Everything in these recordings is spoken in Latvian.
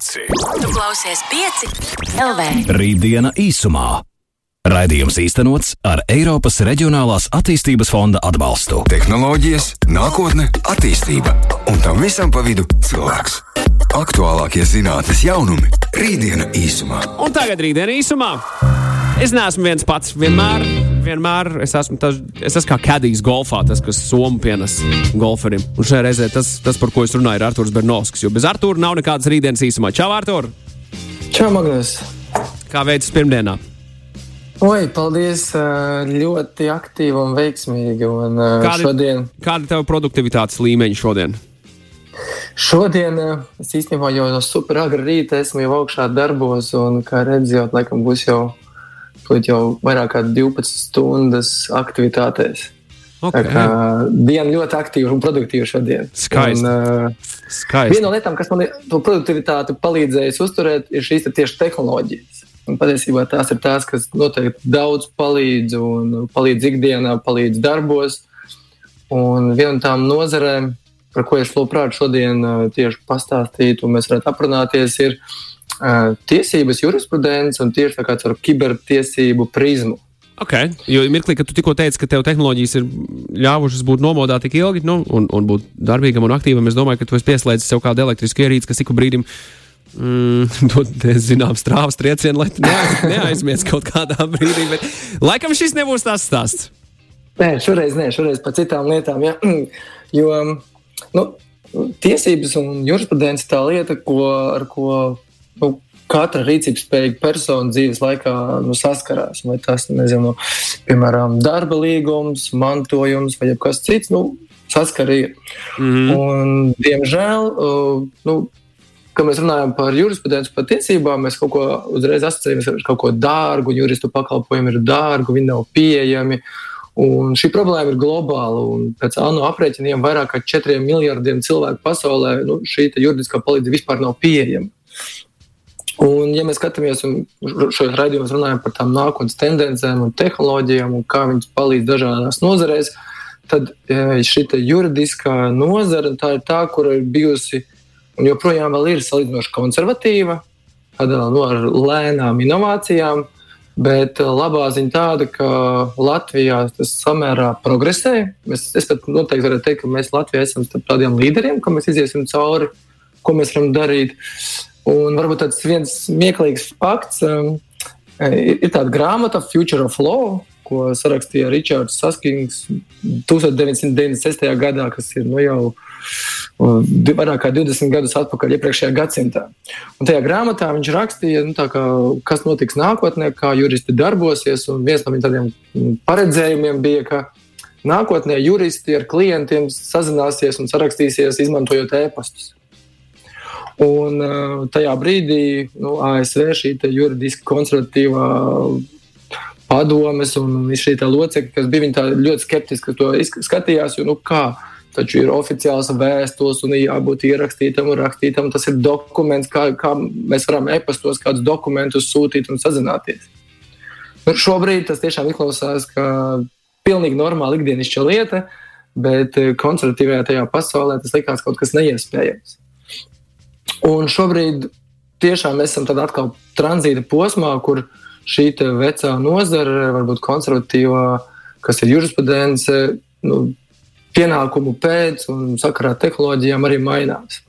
5. Tu klausies 5 LV. Rītdiena īsumā. Raidījums īstenots ar Eiropas Reģionālās attīstības fonda atbalstu. Tehnoloģijas, nākotne, attīstība un tam visam pa vidu cilvēks. Aktuālākie zinātnes jaunumi - rītdiena īsumā. Un tagad rītdienā īsumā. Es neesmu viens pats. Vienmēr, vienmēr es esmu tas, es esmu kā kadijs golfā, tas, kas somu pienes golferim. Un šajā reizē tas, tas par ko es runāju, ir Arthurs Bernovskis. Jo bez Arthura nav nekādas rītdienas īsumā. Čau, Artur! Čau, Magnus! Kā veicas pirmdienā? Oi, paldies! Ļoti aktīvi un veiksmīgi. Un Kādi- šodien, Kāda ir tava produktivitātes līmeņa šodien? šodien es īstenībā jau no super agra rīta esmu jau augšā darbos, un kā redzējāt, laikam būs jau, tūlīt jau vairāk kā 12 stundas aktivitātēs. Tā Okay. kā diena ļoti aktīva un produktīva šodien. Skaisti. Un, uh, Skaisti. Viena no lietām, kas man to produktivitāti palīdzējis uzturēt, ir šīs te tieši tehnoloģijas. Un patiesībā tās ir tās, kas noteikti daudz palīdz un palīdz ikdienā, palīdz darbos. Un viena no tām nozarēm, par ko es labprāt šodien uh, tieši pastāstītu, un mēs varētu aprunāties, ir uh, tiesības, jurisprudence un tieši tā kā caur kibertiesību prizmu. Okay. Jo mirklī, kad tu tikko teici, ka tev tehnoloģijas ir ļāvušas būt nomodā tik ilgi nu, un, un būt darbīgam un aktīvam, es domāju, ka tu esi pieslēdzis sev kādu elektrisku ierīci, kas ik brīdim mm, dod zināmu strāvas triecienu, lai neaiz, neaizmies kaut kādā brīdī. Bet, laikam šis nebūs tas stāsts. Nē, šoreiz nē, šoreiz par citām lietām. Ja? Jo nu, tiesības un jurisprudence tā lieta, ko, ar ko nu, katra rīcības spējīga persona dzīves laikā nu, saskarās. Vai tas nezinu, nu, piemēram, darba līgums, mantojums vai kas cits. Nu, Saskarīja. Mm -hmm. un, diemžēl, uh, nu, kad mēs runājam par jurisprudenci, par tiesībām, mēs kaut ko uzreiz asociējamies ar kaut ko dārgu, juristu pakalpojumi ir dārgi, viņi nav pieejami. Un šī problēma ir globāla. un Pēc ANO aprēķiniem vairāk kā 4 miljardiem cilvēku pasaulē nu, šī juridiskā palīdzība vispār nav pieejama. Un, ja mēs skatāmies un šajos raidījumos runājam par tām nākotnes tendencēm un tehnoloģijām un kā viņas palīdz dažādās nozarēs, tad e, šī juridiskā nozara ir tā, kur ir bijusi un joprojām ir salīdzinoši konservatīva, tāda nu, ar lēnām inovācijām. Bet e, labā ziņa tāda, ka Latvijā tas samērā progresē. Mēs, es pat noteikti varētu teikt, ka mēs Latvijā esam starp tādiem līderiem, ka mēs iziesim cauri, ko mēs varam darīt. Un varbūt tāds viens smieklīgs fakts um, ir, ir tāda grāmata Future of Law, ko sarakstīja Ričards Saskings 1996. gadā, kas ir nu, jau uh, vairāk kā 20 gadus atpakaļ iepriekšējā gadsimtā. Un tajā grāmatā viņš rakstīja, nu, kā, kas notiks nākotnē, kā juristi darbosies. Un viens no viņa tādiem paredzējumiem bija, ka nākotnē juristi ar klientiem sazināsies un sarakstīsies, izmantojot e-pastus. Un uh, tajā brīdī nu, ASV šī juridiski konservatīvā padomes un šī locekļa, kas bija ļoti skeptiski, to skatījās, jo nu, kā taču ir oficiāls vēstules un jābūt ierakstītam un rakstītam. Tas ir dokuments, kā, kā mēs varam e-pastos kādus dokumentus sūtīt un sazināties. Nu, šobrīd tas tiešām izklausās, ka pilnīgi normāla ikdienišķa lieta, bet konservatīvajā tajā pasaulē tas likās kaut kas neiespējams. Un šobrīd tiešām esam tādā atkal tranzīta posmā, kur šī vecā nozara, varbūt konservatīvā, kas ir jurisprudence, nu, pienākumu pēc un sakarā ar tehnoloģijām arī mainās.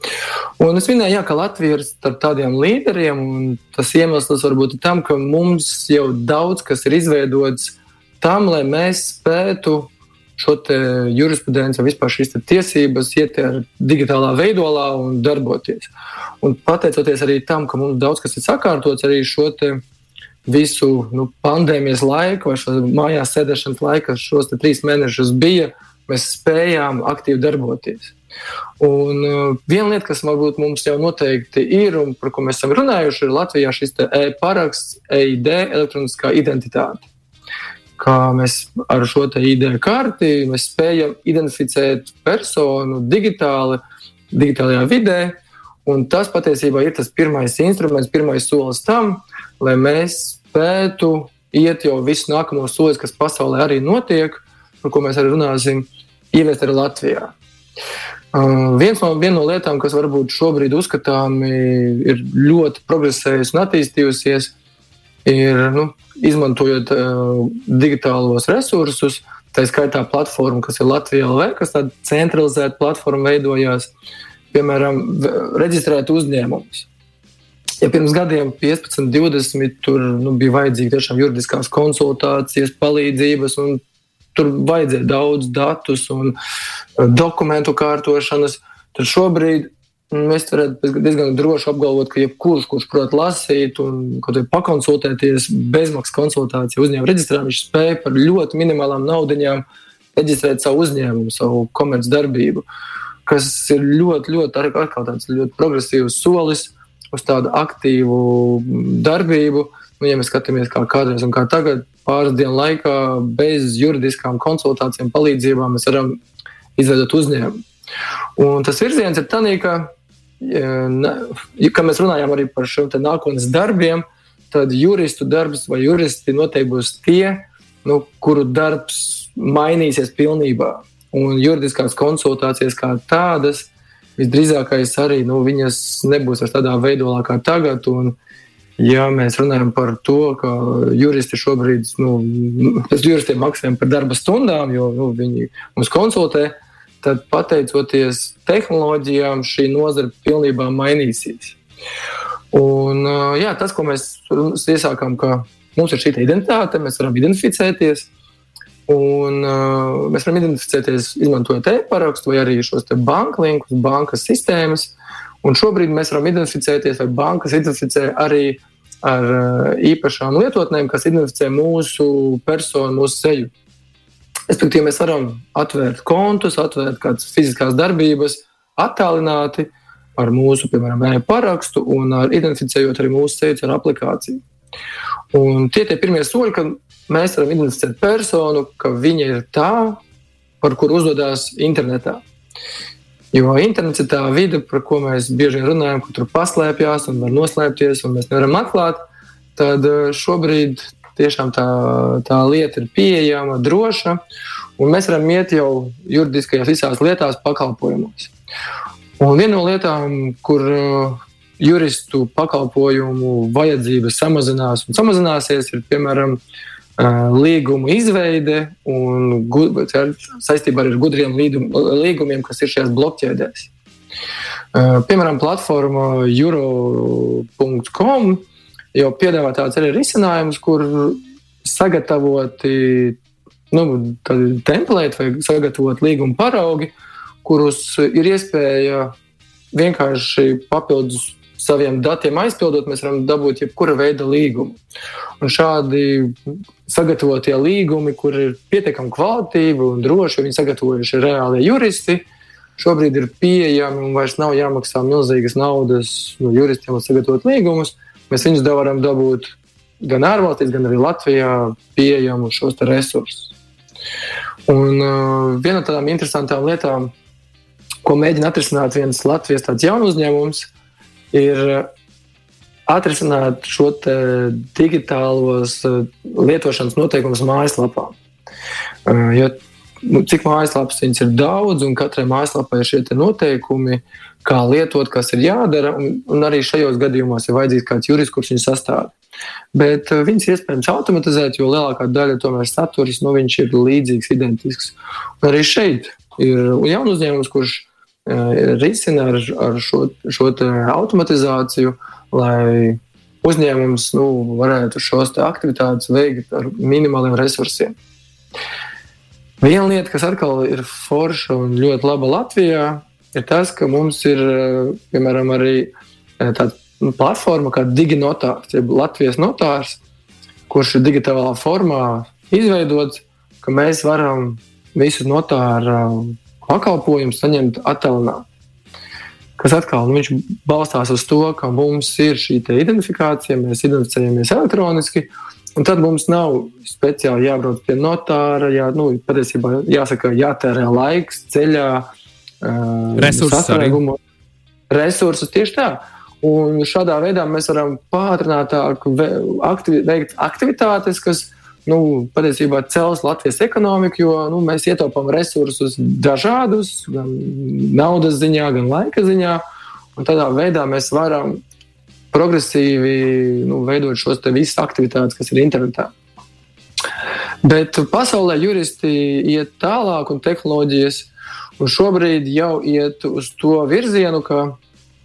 Un es minēju, jā, ka Latvija ir starp tādiem līderiem, un tas iemesls varbūt ir tam, ka mums jau daudz kas ir izveidots tam, lai mēs spētu šo jurisprudenci, vispār šīs tiesības iet digitālā veidolā un darboties. Un pateicoties arī tam, ka mums daudz kas ir sakārtots, arī šo visu nu, pandēmijas laiku, vai šo mājās sēdēšanas laiku, šos trīs mēnešus bija, mēs spējām aktīvi darboties. Un uh, viena lieta, kas varbūt mums jau noteikti ir, un par ko mēs esam runājuši, ir Latvijā šis e-paraksts, EID, elektroniskā identitāte kā mēs ar šo ID karti spējam identificēt personu digitāli, digitālajā vidē. Un tas patiesībā ir tas pirmais instruments, pirmais solis tam, lai mēs spētu iet jau visus nākamos soļus, kas pasaulē arī notiek, par ko mēs arī runāsim, ieviest arī Latvijā. Uh, viens no, viena no lietām, kas varbūt šobrīd uzskatāmi ir ļoti progresējusi un attīstījusies, ir nu, izmantojot uh, digitālos resursus, tā skaitā platforma, kas ir Latvijā LV, kas tāda centralizēta platforma veidojās, piemēram, reģistrēt uzņēmumus. Ja pirms gadiem, 15, 20, tur nu, bija vajadzīga tiešām juridiskās konsultācijas, palīdzības, un tur vajadzēja daudz datus un uh, dokumentu kārtošanas, tad šobrīd mēs varētu diezgan droši apgalvot, ka jebkurš, kurš prot lasīt un pakonsultēties bezmaksas konsultāciju uzņēmuma reģistrā, viņš spēja par ļoti minimālām naudaiņām reģistrēt savu uzņēmumu, savu komercdarbību, kas ir ļoti, ļoti, atkal tāds ļoti progresīvs solis uz tādu aktīvu darbību. Nu, ja mēs skatāmies, kā kādreiz un kā tagad, pāris dienu laikā bez juridiskām konsultācijām, palīdzībām mēs varam izveidot uzņēmumu. Un tas virziens ir tāds, ka, ja mēs runājam arī par šiem nākotnes darbiem, tad juristu darbs vai juristi noteikti būs tie, nu, kuru darbs mainīsies pilnībā. Un juridiskās konsultācijas kā tādas visdrīzākais arī nu, viņas nebūs tādā veidolā kā tagad. Un, Ja mēs runājam par to, ka juristi šobrīd, nu, mēs juristiem maksājam par darba stundām, jo nu, viņi mums konsultē, tad pateicoties tehnoloģijām, šī nozara pilnībā mainīsies. Un, jā, tas, ko mēs iesākām, ka mums ir šī identitāte, mēs varam identificēties. Un, uh, mēs varam identificēties, izmantojot e-parakstu vai arī šos banka linkus, bankas sistēmas. Un šobrīd mēs varam identificēties, vai bankas identificē arī ar uh, īpašām lietotnēm, kas identificē mūsu personu, mūsu seju. Respektīvi, mēs varam atvērt kontus, atvērt kādas fiziskās darbības, attālināti ar mūsu, piemēram, e-parakstu un ar identificējot arī mūsu seju ar aplikāciju. Un tie ir pirmie soļi, kad mēs varam identificēt personu, ka viņa ir tā, par kuru uzvedās internetā. Jo internets ir tā vide, par ko mēs bieži runājam, kur tur paslēpjas un var noslēpties, un mēs nevaram atklāt. Tad eh, šobrīd tiešām tā, tā lieta ir pieejama, droša, un mēs varam iet jau juridiskajās visās lietās, pakalpojumos. Un viena no lietām, kur uh, juristu pakalpojumu vajadzības samazinās un samazināsies, ir piemēram līguma izveide un saistībā ar gudriem līgumiem, kas ir šajās blokķēdēs. Piemēram, platforma euro.com jau piedāvā tāds arī risinājums, kur sagatavoti nu, templēti vai sagatavot līguma paraugi, kurus ir iespēja vienkārši papildus saviem datiem aizpildot, mēs varam dabūt jebkura veida līgumu. Un šādi sagatavotie līgumi, kur ir pietiekami kvalitīvi un droši, viņi sagatavojuši reāli juristi, šobrīd ir pieejami un vairs nav jāmaksā milzīgas naudas no juristiem, lai sagatavotu līgumus. Mēs viņus varam dabūt gan ārvalstīs, gan arī Latvijā pieejamu šos resursus. Un uh, viena no tādām interesantām lietām, ko mēģina atrisināt viens Latvijas jaunu uzņēmums, ir uh, atrisināt šo digitālos uh, lietošanas noteikumus mājaslapā. Uh, jo, nu, cik mājaslapas viņas ir daudz, un katrai mājaslapai ir šie noteikumi, kā lietot, kas ir jādara, un, un arī šajos gadījumos ir vajadzīgs kāds jurists, kurš viņu sastāv. Bet uh, viņas iespējams automatizēt, jo lielākā daļa tomēr saturs nu, ir līdzīgs, identisks. Un arī šeit ir jaunu uzņēmums, kurš risina ar, ar šo, šo automatizāciju, lai uzņēmums nu, varētu šos aktivitātes veikt ar minimāliem resursiem. Viena lieta, kas atkal ir forša un ļoti laba Latvijā, ir tas, ka mums ir piemēram arī tāda platforma kā Diginotārs, jeb Latvijas notārs, kurš ir digitālā formā izveidots, ka mēs varam visu notāru pakalpojumu saņemt attālināti. Kas atkal nu, balstās uz to, ka mums ir šī identifikācija, mēs identificējamies elektroniski, un tad mums nav speciāli jābrauc pie notāra, jā, nu, patiesībā jāsaka, jātērē laiks ceļā, resursus arī. Resursus tieši tā. Un šādā veidā mēs varam pātrinātāk aktivi, veikt aktivitātes, kas nu, patiesībā cels Latvijas ekonomiku, jo nu, mēs ietaupām resursus dažādus, gan naudas ziņā, gan laika ziņā. Tādā veidā mēs varam progresīvi nu, veidot šos visas aktivitātes, kas ir internetā. Bet pasaulē juristi iet tālāk, un tehnoloģijas un šobrīd jau iet uz to virzienu, ka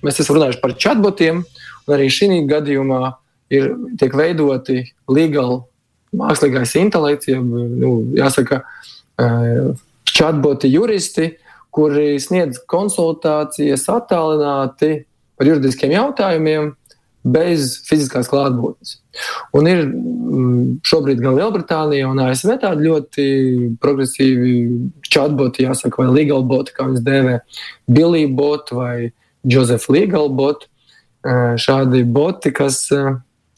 mēs esam runājuši par chatbotiem, un arī šī gadījumā ir tiek veidoti legāli mākslīgais intelekts, jeb, nu, jāsaka, chatboti juristi, kuri sniedz konsultācijas attālināti par juridiskiem jautājumiem bez fiziskās klātbūtnes. Un ir mm, šobrīd gan Lielbritānija, gan ASV tādi ļoti progresīvi chatboti, jāsaka, vai legal boti, kā viņas dēvē, Billy bot vai Joseph Legal bot. Šādi boti, kas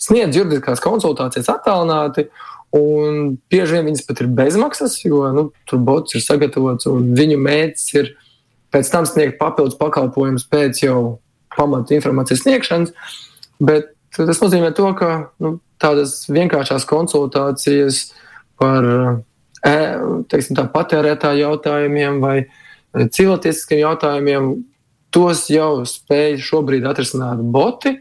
sniedz juridiskās konsultācijas attālināti. Un bieži vien viņas pat ir bezmaksas, jo nu, tur bots ir sagatavots un viņu mērķis ir pēc tam sniegt papildus pakalpojumus pēc jau pamatu informācijas sniegšanas. Bet tas nozīmē to, ka nu, tādas vienkāršās konsultācijas par e, teiksim, patērētāju jautājumiem vai cilvēciskiem jautājumiem, tos jau spēj šobrīd atrisināt boti.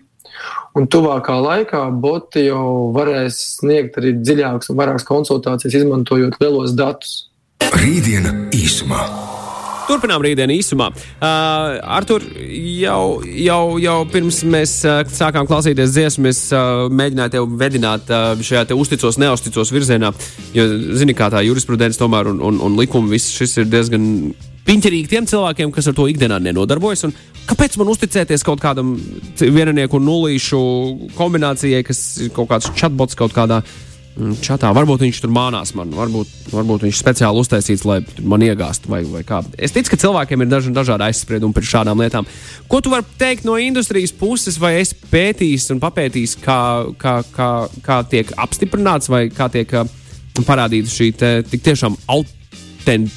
Un tuvākā laikā boti jau varēs sniegt arī dziļākas un vairākas konsultācijas, izmantojot lielos datus. Rītdiena īsumā. Turpinām rītdienu īsumā. Uh, Artur, jau, jau, jau pirms mēs uh, sākām klausīties dziesmu, es uh, mēģināju tevi vedināt uh, šajā te uzticos, neusticos virzienā. Jo, zini, kā tā jurisprudence tomēr un, un, un likumi, viss šis ir diezgan piņķerīgi tiem cilvēkiem, kas ar to ikdienā nenodarbojas. Un kāpēc man uzticēties kaut kādam viennieku un nulīšu kombinācijai, kas ir kaut kāds chatbots kaut kādā čatā. Varbūt viņš tur mānās man, varbūt, varbūt viņš speciāli uztaisīts, lai man iegāstu vai, vai kā. Es ticu, ka cilvēkiem ir daži, dažādi aizspriedumi par šādām lietām. Ko tu vari teikt no industrijas puses, vai es pētījis un papētījis, kā, kā, kā, kā tiek apstiprināts vai kā tiek uh, parādīta šī te, tiešām autent,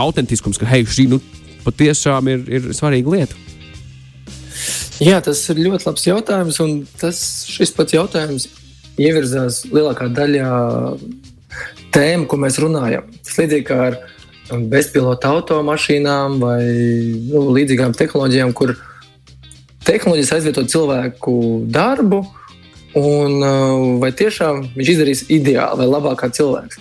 autentiskums, ka hei, šī nu, patiešām ir, ir svarīga lieta. Jā, tas ir ļoti labs jautājums, un tas, šis pats jautājums ievirzās lielākā daļa tēmu, ko mēs runājam. Tas līdzīgi kā ar bezpilota automašīnām vai nu, līdzīgām tehnoloģijām, kur tehnoloģijas aizvieto cilvēku darbu. Un, uh, vai tiešām viņš izdarīs ideāli vai labāk kā cilvēks?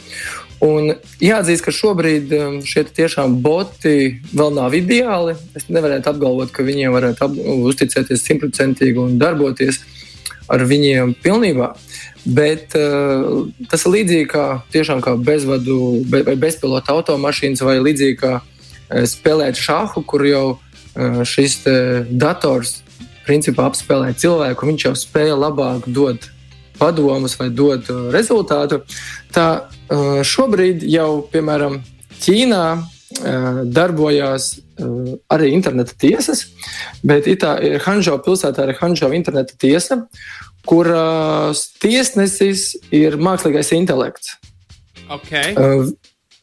Un jāatzīst, ka šobrīd um, šie tiešām boti vēl nav ideāli. Es nevaru apgalvot, ka viņiem varētu uzticēties simtprocentīgi un darboties ar viņiem pilnībā. Bet uh, tas ir līdzīgi kā, kā bezvadu be, vai bezpilota automašīnas, vai līdzīgi kā uh, spēlēt šāhu, kur jau uh, šis dators principā apspēlē cilvēku. Viņš jau spēja labāk dot padomus vai dot rezultātu. Tā uh, šobrīd jau, piemēram, Ķīnā darbojās uh, arī interneta tiesas, bet tā ir Hanžo pilsētā, ir Hanžo interneta tiesa kuras tiesnesis ir mākslīgais intelekts. Okay.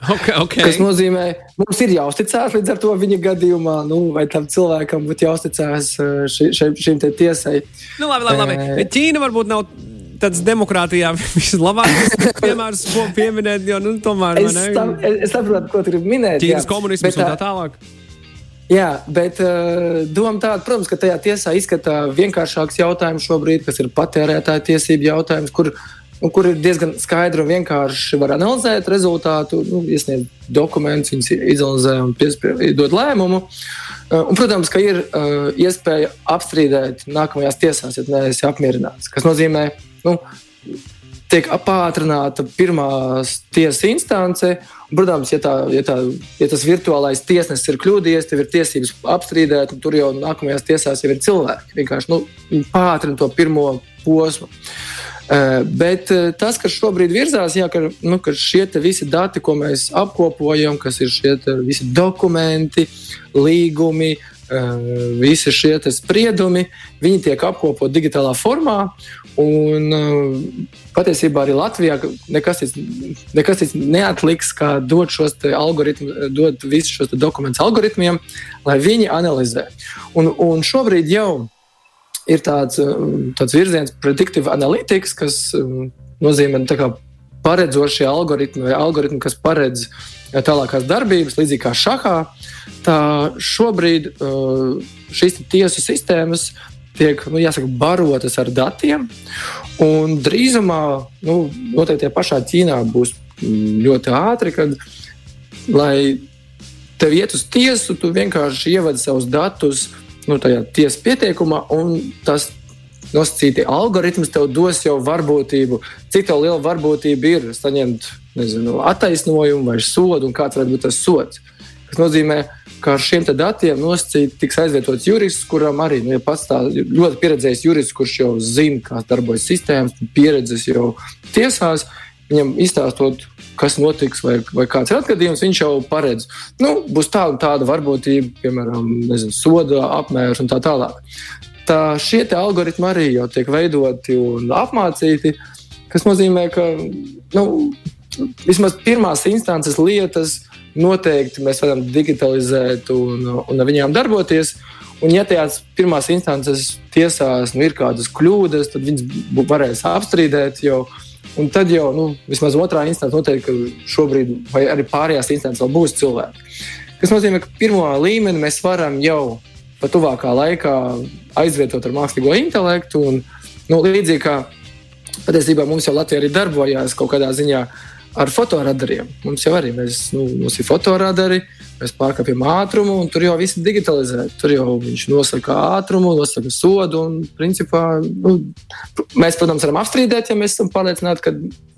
Okay, okay. Tas nozīmē, ka mums ir jāuzticas līdz ar to viņa gadījumā, nu, vai tam cilvēkam būtu jāuzticas uh, ši, ši, šim tiesai. Nu, labi, labi, labi. Ķīna varbūt nav tāds demokrātijā vislabākais piemērs, ko pieminēt, jo nu, tomēr. Es, tam, es saprotu, ko tu gribi minēt. Ķīnas komunisms un tā tālāk. Jā, bet uh, doma tāda, protams, ka tajā tiesā izskatā vienkāršāks jautājums šobrīd, kas ir patērētāja tiesību jautājums, kur, nu, kur ir diezgan skaidri un vienkārši var analizēt rezultātu, nu, iesniegt dokumentus, viņus izanalizē un dod lēmumu. Uh, un, protams, ka ir uh, iespēja apstrīdēt nākamajās tiesās, ja neesi apmierināts. Tas nozīmē, nu, tiek pātrināta pirmās tiesas instance. Protams, ja, tā, ja, tā, ja tas virtuālais tiesnesis ir kļūdījies, tev ir tiesības apstrīdēt, un tur jau nākamajās tiesās jau ir cilvēki. Vienkārši nu, pātrina to pirmo posmu. Uh, bet uh, tas, kas šobrīd virzās, jā, ka, nu, ka šie visi dati, ko mēs apkopojam, kas ir šie visi dokumenti, līgumi, uh, visi šie spriedumi, viņi tiek apkopoti digitālā formā. Un, patiesībā arī Latvijā nekas cits, nekas cits neatliks, kā dot šos algoritmus, dot visus šos dokumentus algoritmiem, lai viņi analizē. Un, un šobrīd jau ir tāds, tāds virziens, predictive analytics, kas nozīmē kā, paredzošie algoritmi vai algoritmi, kas paredz tālākās darbības, līdzīgi kā šahā. Tā šobrīd šīs tiesu sistēmas tiek nu, jāsaka, barotas ar datiem. Drīzumā, nu, noteikti pašā Ķīnā būs ļoti ātri, kad, lai tev iet uz tiesu, tu vienkārši ievadi savus datus nu, tajā tiesas pieteikumā, un tas nosacīti algoritms tev dos jau varbūtību, cik liela varbūtība ir saņemt nezinu, attaisnojumu vai sodu, un kāds varētu būt tas sods. Tas nozīmē, ka ar šiem datiem nosacīti tiks aizvietots jurists, kuram arī nu, ja pats tā ļoti pieredzējis jurists, kurš jau zina, kā darbojas sistēmas, pieredzes jau tiesās. Viņam izstāstot, kas notiks, vai, vai kāds ir atgadījums, viņš jau paredz, nu, būs tāda, tāda varbūtība, piemēram, nezinu, soda apmērs un tā tālāk. Tā šie algoritmi arī jau tiek veidoti un apmācīti, kas nozīmē, ka nu, vismaz pirmās instances lietas noteikti mēs varam digitalizēt un, un ar viņām darboties. Un, ja tajās pirmās instances tiesās nu, ir kādas kļūdas, tad viņas varēs apstrīdēt. Jau, un tad jau nu, vismaz otrā instance noteikti, šobrīd, vai arī pārējās instances vēl būs cilvēki. Tas nozīmē, ka pirmo līmeni mēs varam jau pat tuvākā laikā aizvietot ar mākslīgo intelektu. Un, nu, līdzīgi kā patiesībā mums jau Latvijā arī darbojās kaut kādā ziņā ar fotoradariem. Mums jau arī mēs, nu, mums ir fotoradari, mēs pārkāpjam ātrumu, un tur jau viss ir digitalizēts. Tur jau viņš nosaka ātrumu, nosaka sodu. Un, principā, nu, mēs, protams, varam apstrīdēt, ja mēs esam pārliecināti, ka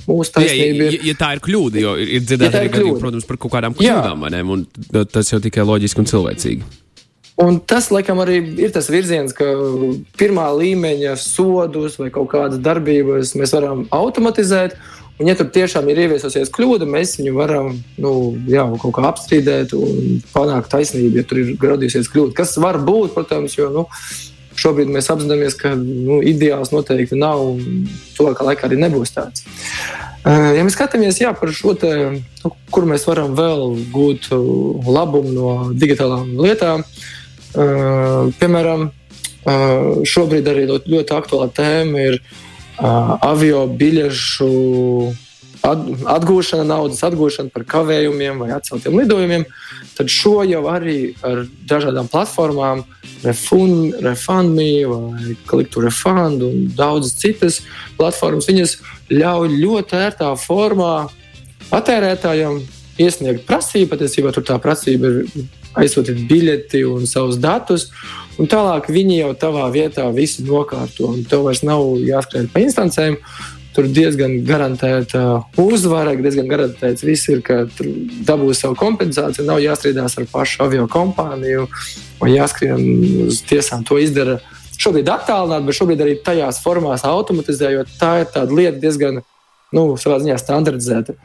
mūsu taisnība ir. Ja, ja tā ir kļūda, jo ir dzirdēta ja arī gadījumi, protams, par kaut kādām kļūdām, un tas jau tikai loģiski un cilvēcīgi. Un tas, laikam, arī ir tas virziens, ka pirmā līmeņa sodus vai kaut kādas darbības mēs varam automatizēt. Un, ja tur tiešām ir ieviesusies kļūda, mēs viņu varam nu, jā, kaut kā apstrīdēt un panākt taisnību, ja tur ir radījusies kļūda. Kas var būt, protams, jo nu, šobrīd mēs apzināmies, ka nu, ideāls noteikti nav un tuvākā laikā arī nebūs tāds. Ja mēs skatāmies jā, par šo te, nu, kur mēs varam vēl gūt labumu no digitālām lietām, piemēram, šobrīd arī ļoti aktuāla tēma ir avio biļešu atgūšana, naudas atgūšana par kavējumiem vai atceltiem lidojumiem, tad šo jau arī ar dažādām platformām, Refund, RefundMe vai Click to Refund un daudzas citas platformas, viņas ļauj ļoti ērtā formā patērētājiem iesniegt prasību. Patiesībā tur tā prasība ir aizsūtīt biļeti un savus datus. Un tālāk viņi jau tavā vietā visu nokārto. Tev vairs nav jāskrien pa instancēm. Tur diezgan garantēta uzvara, diezgan garantēts viss ir, ka dabūs savu kompensāciju. Nav jāstrīdās ar pašu avio kompāniju vai jāskrien uz tiesām. To izdara šobrīd attālināti, bet šobrīd arī tajās formās automatizējot. Tā ir tāda lieta diezgan nu, savā ziņā standartizēta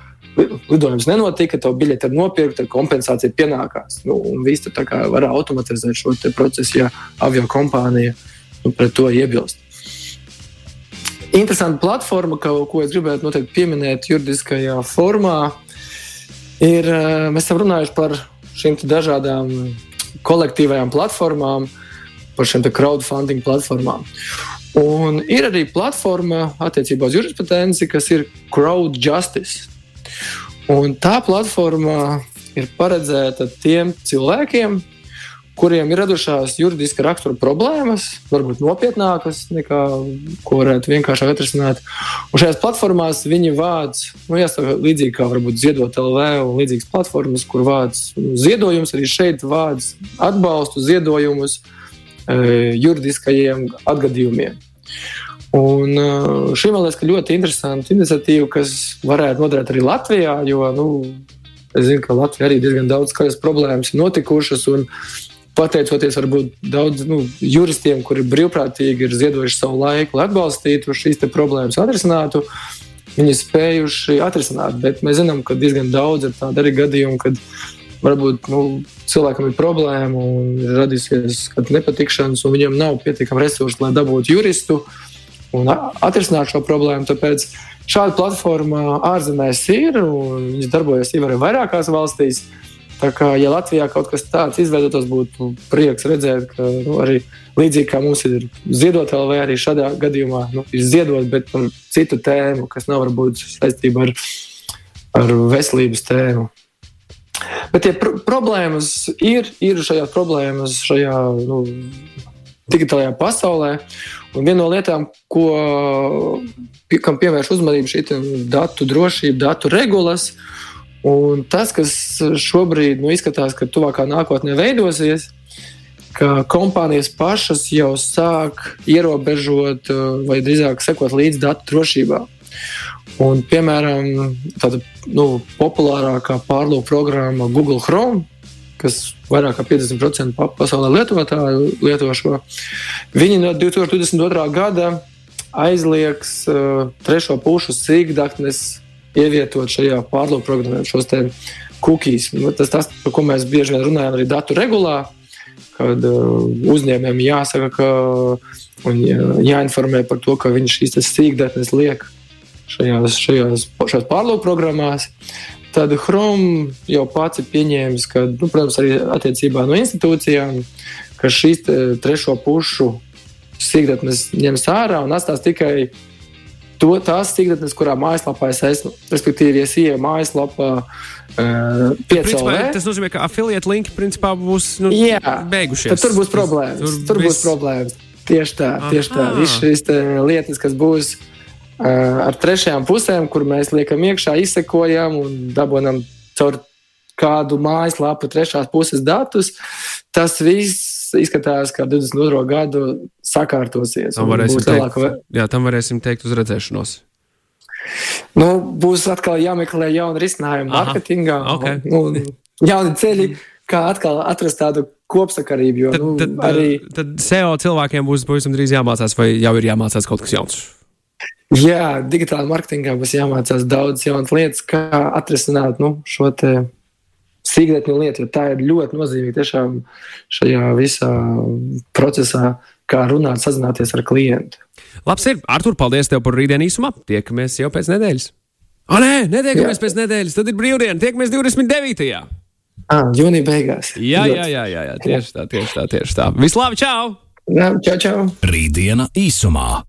lidojums nenotika, tev biļete ir nopirkta, kompensācija pienākās. Nu, un viss tur var automatizēt šo procesu, ja avio kompānija nu, pret to iebilst. Interesanta platforma, ka, ko es gribētu noteikti pieminēt juridiskajā formā, ir, eh, mēs esam runājuši par šīm dažādām kolektīvajām platformām, par šīm crowdfunding platformām. Un ir arī platforma attiecībā uz jurisprudenci, kas ir Crowd Justice. Un tā platforma ir paredzēta tiem cilvēkiem, kuriem ir radušās juridiska rakstura problēmas, varbūt nopietnākas nekā ko varētu vienkārši atrisināt. Un šajās platformās viņi vāc, nu, jāsaka, līdzīgi kā varbūt Ziedot LV un līdzīgas platformas, kur vāc nu, ziedojumus, arī šeit vāc atbalstu ziedojumus e, juridiskajiem atgadījumiem. Un šī man liekas ļoti interesanta iniciatīva, kas varētu noderēt arī Latvijā, jo nu, es zinu, ka Latvijā arī diezgan daudz kādas problēmas ir notikušas. Pateicoties varbūt daudz nu, juristiem, kuri brīvprātīgi ir ziedojuši savu laiku, lai atbalstītu šīs problēmas, atrisinātu, viņi spējuši atrisināt. Bet mēs zinām, ka diezgan daudz ir tādu arī gadījumu, kad varbūt nu, cilvēkam ir problēma un ir radīsies nepatikšanas, un viņam nav pietiekami resursi, lai dabūtu juristu. Uh, un atrisināt šo problēmu. Tāpēc šāda platforma ārzemēs ir, un viņas darbojas jau vairākās valstīs. Tā kā, ja Latvijā kaut kas tāds izveidotos, būtu prieks redzēt, ka nu, arī līdzīgi kā mums ir ziedot LV, arī šādā gadījumā nu, ir ziedot, bet par citu tēmu, kas nav varbūt saistība ar, ar veselības tēmu. Bet tie pr problēmas ir, ir šajās problēmas, šajā nu, digitālajā pasaulē. Un viena no lietām, ko, kam pievērš uzmanību, ir datu drošība, datu regulas. Un tas, kas šobrīd nu, izskatās, ka tuvākā nākotnē veidosies, ka kompānijas pašas jau sāk ierobežot vai drīzāk sekot līdzi datu drošībā. Un, piemēram, tāda nu, populārākā pārlūku programma Google Chrome, kas vairāk kā 50% pasaulē lietotāju lieto šo, viņi no 2022. gada aizliegs uh, trešo pušu sīkdatnes ievietot šajā pārlūku programmā šos te cookies. Nu, tas tas, par ko mēs bieži vien runājam arī datu regulā, kad uh, uzņēmējiem jāsaka, ka un jā, jāinformē par to, ka viņš šīs sīkdatnes liek šajās, šajās, šajās pārlūku programmās. Tad Chrome jau pats ir pieņēmis, ka, nu, protams, arī attiecībā no institūcijām, ka šīs trešo pušu sīkdatnes ņems ārā un atstās tikai to, tās sīkdatnes, kurā mājaslapā es esmu. Respektīvi, ja es ieeju mājaslapā, uh, principā, tas nozīmē, ka affiliate linki principā būs nu, Jā, beigušies. Tur būs problēmas. Tur, tur viss... būs problēmas. Tieši tā, tieši tā. Visas šīs lietas, kas būs uh, ar trešajām pusēm, kur mēs liekam iekšā, izsekojam un dabūjam caur kādu mājaslapu trešās puses datus, tas viss izskatās, ka 22. gadu sakārtosies. Tam varēsim, teikt, lielāka... jā, tam varēsim teikt uz redzēšanos. Nu, būs atkal jāmeklē jauni risinājumi mārketingā. Okay. Un, jauni ceļi, kā atkal atrast tādu kopsakarību. Jo, tad, nu, tad, arī... tad SEO cilvēkiem būs pavisam drīz jāmācās, vai jau ir jāmācās kaut kas jauns. Jā, digitālā marketingā būs jāmācās daudz jaunas lietas, kā atrisināt nu, šo sīkdatņu lietu, tā ir ļoti nozīmīga tiešām šajā visā procesā, kā runāt, sazināties ar klientu. Labs ir, Artur, paldies tev par rītdienu īsumā. Tiekamies jau pēc nedēļas. O, nē, netiekamies jā. pēc nedēļas, tad ir brīvdiena, tiekamies 29. Ah, jūnija beigās. Jā, jā, jā, jā, jā, tieši tā, tieši tā, tieši tā. Vislabāk, čau! Jā, čau, čau! Rītdiena īsumā.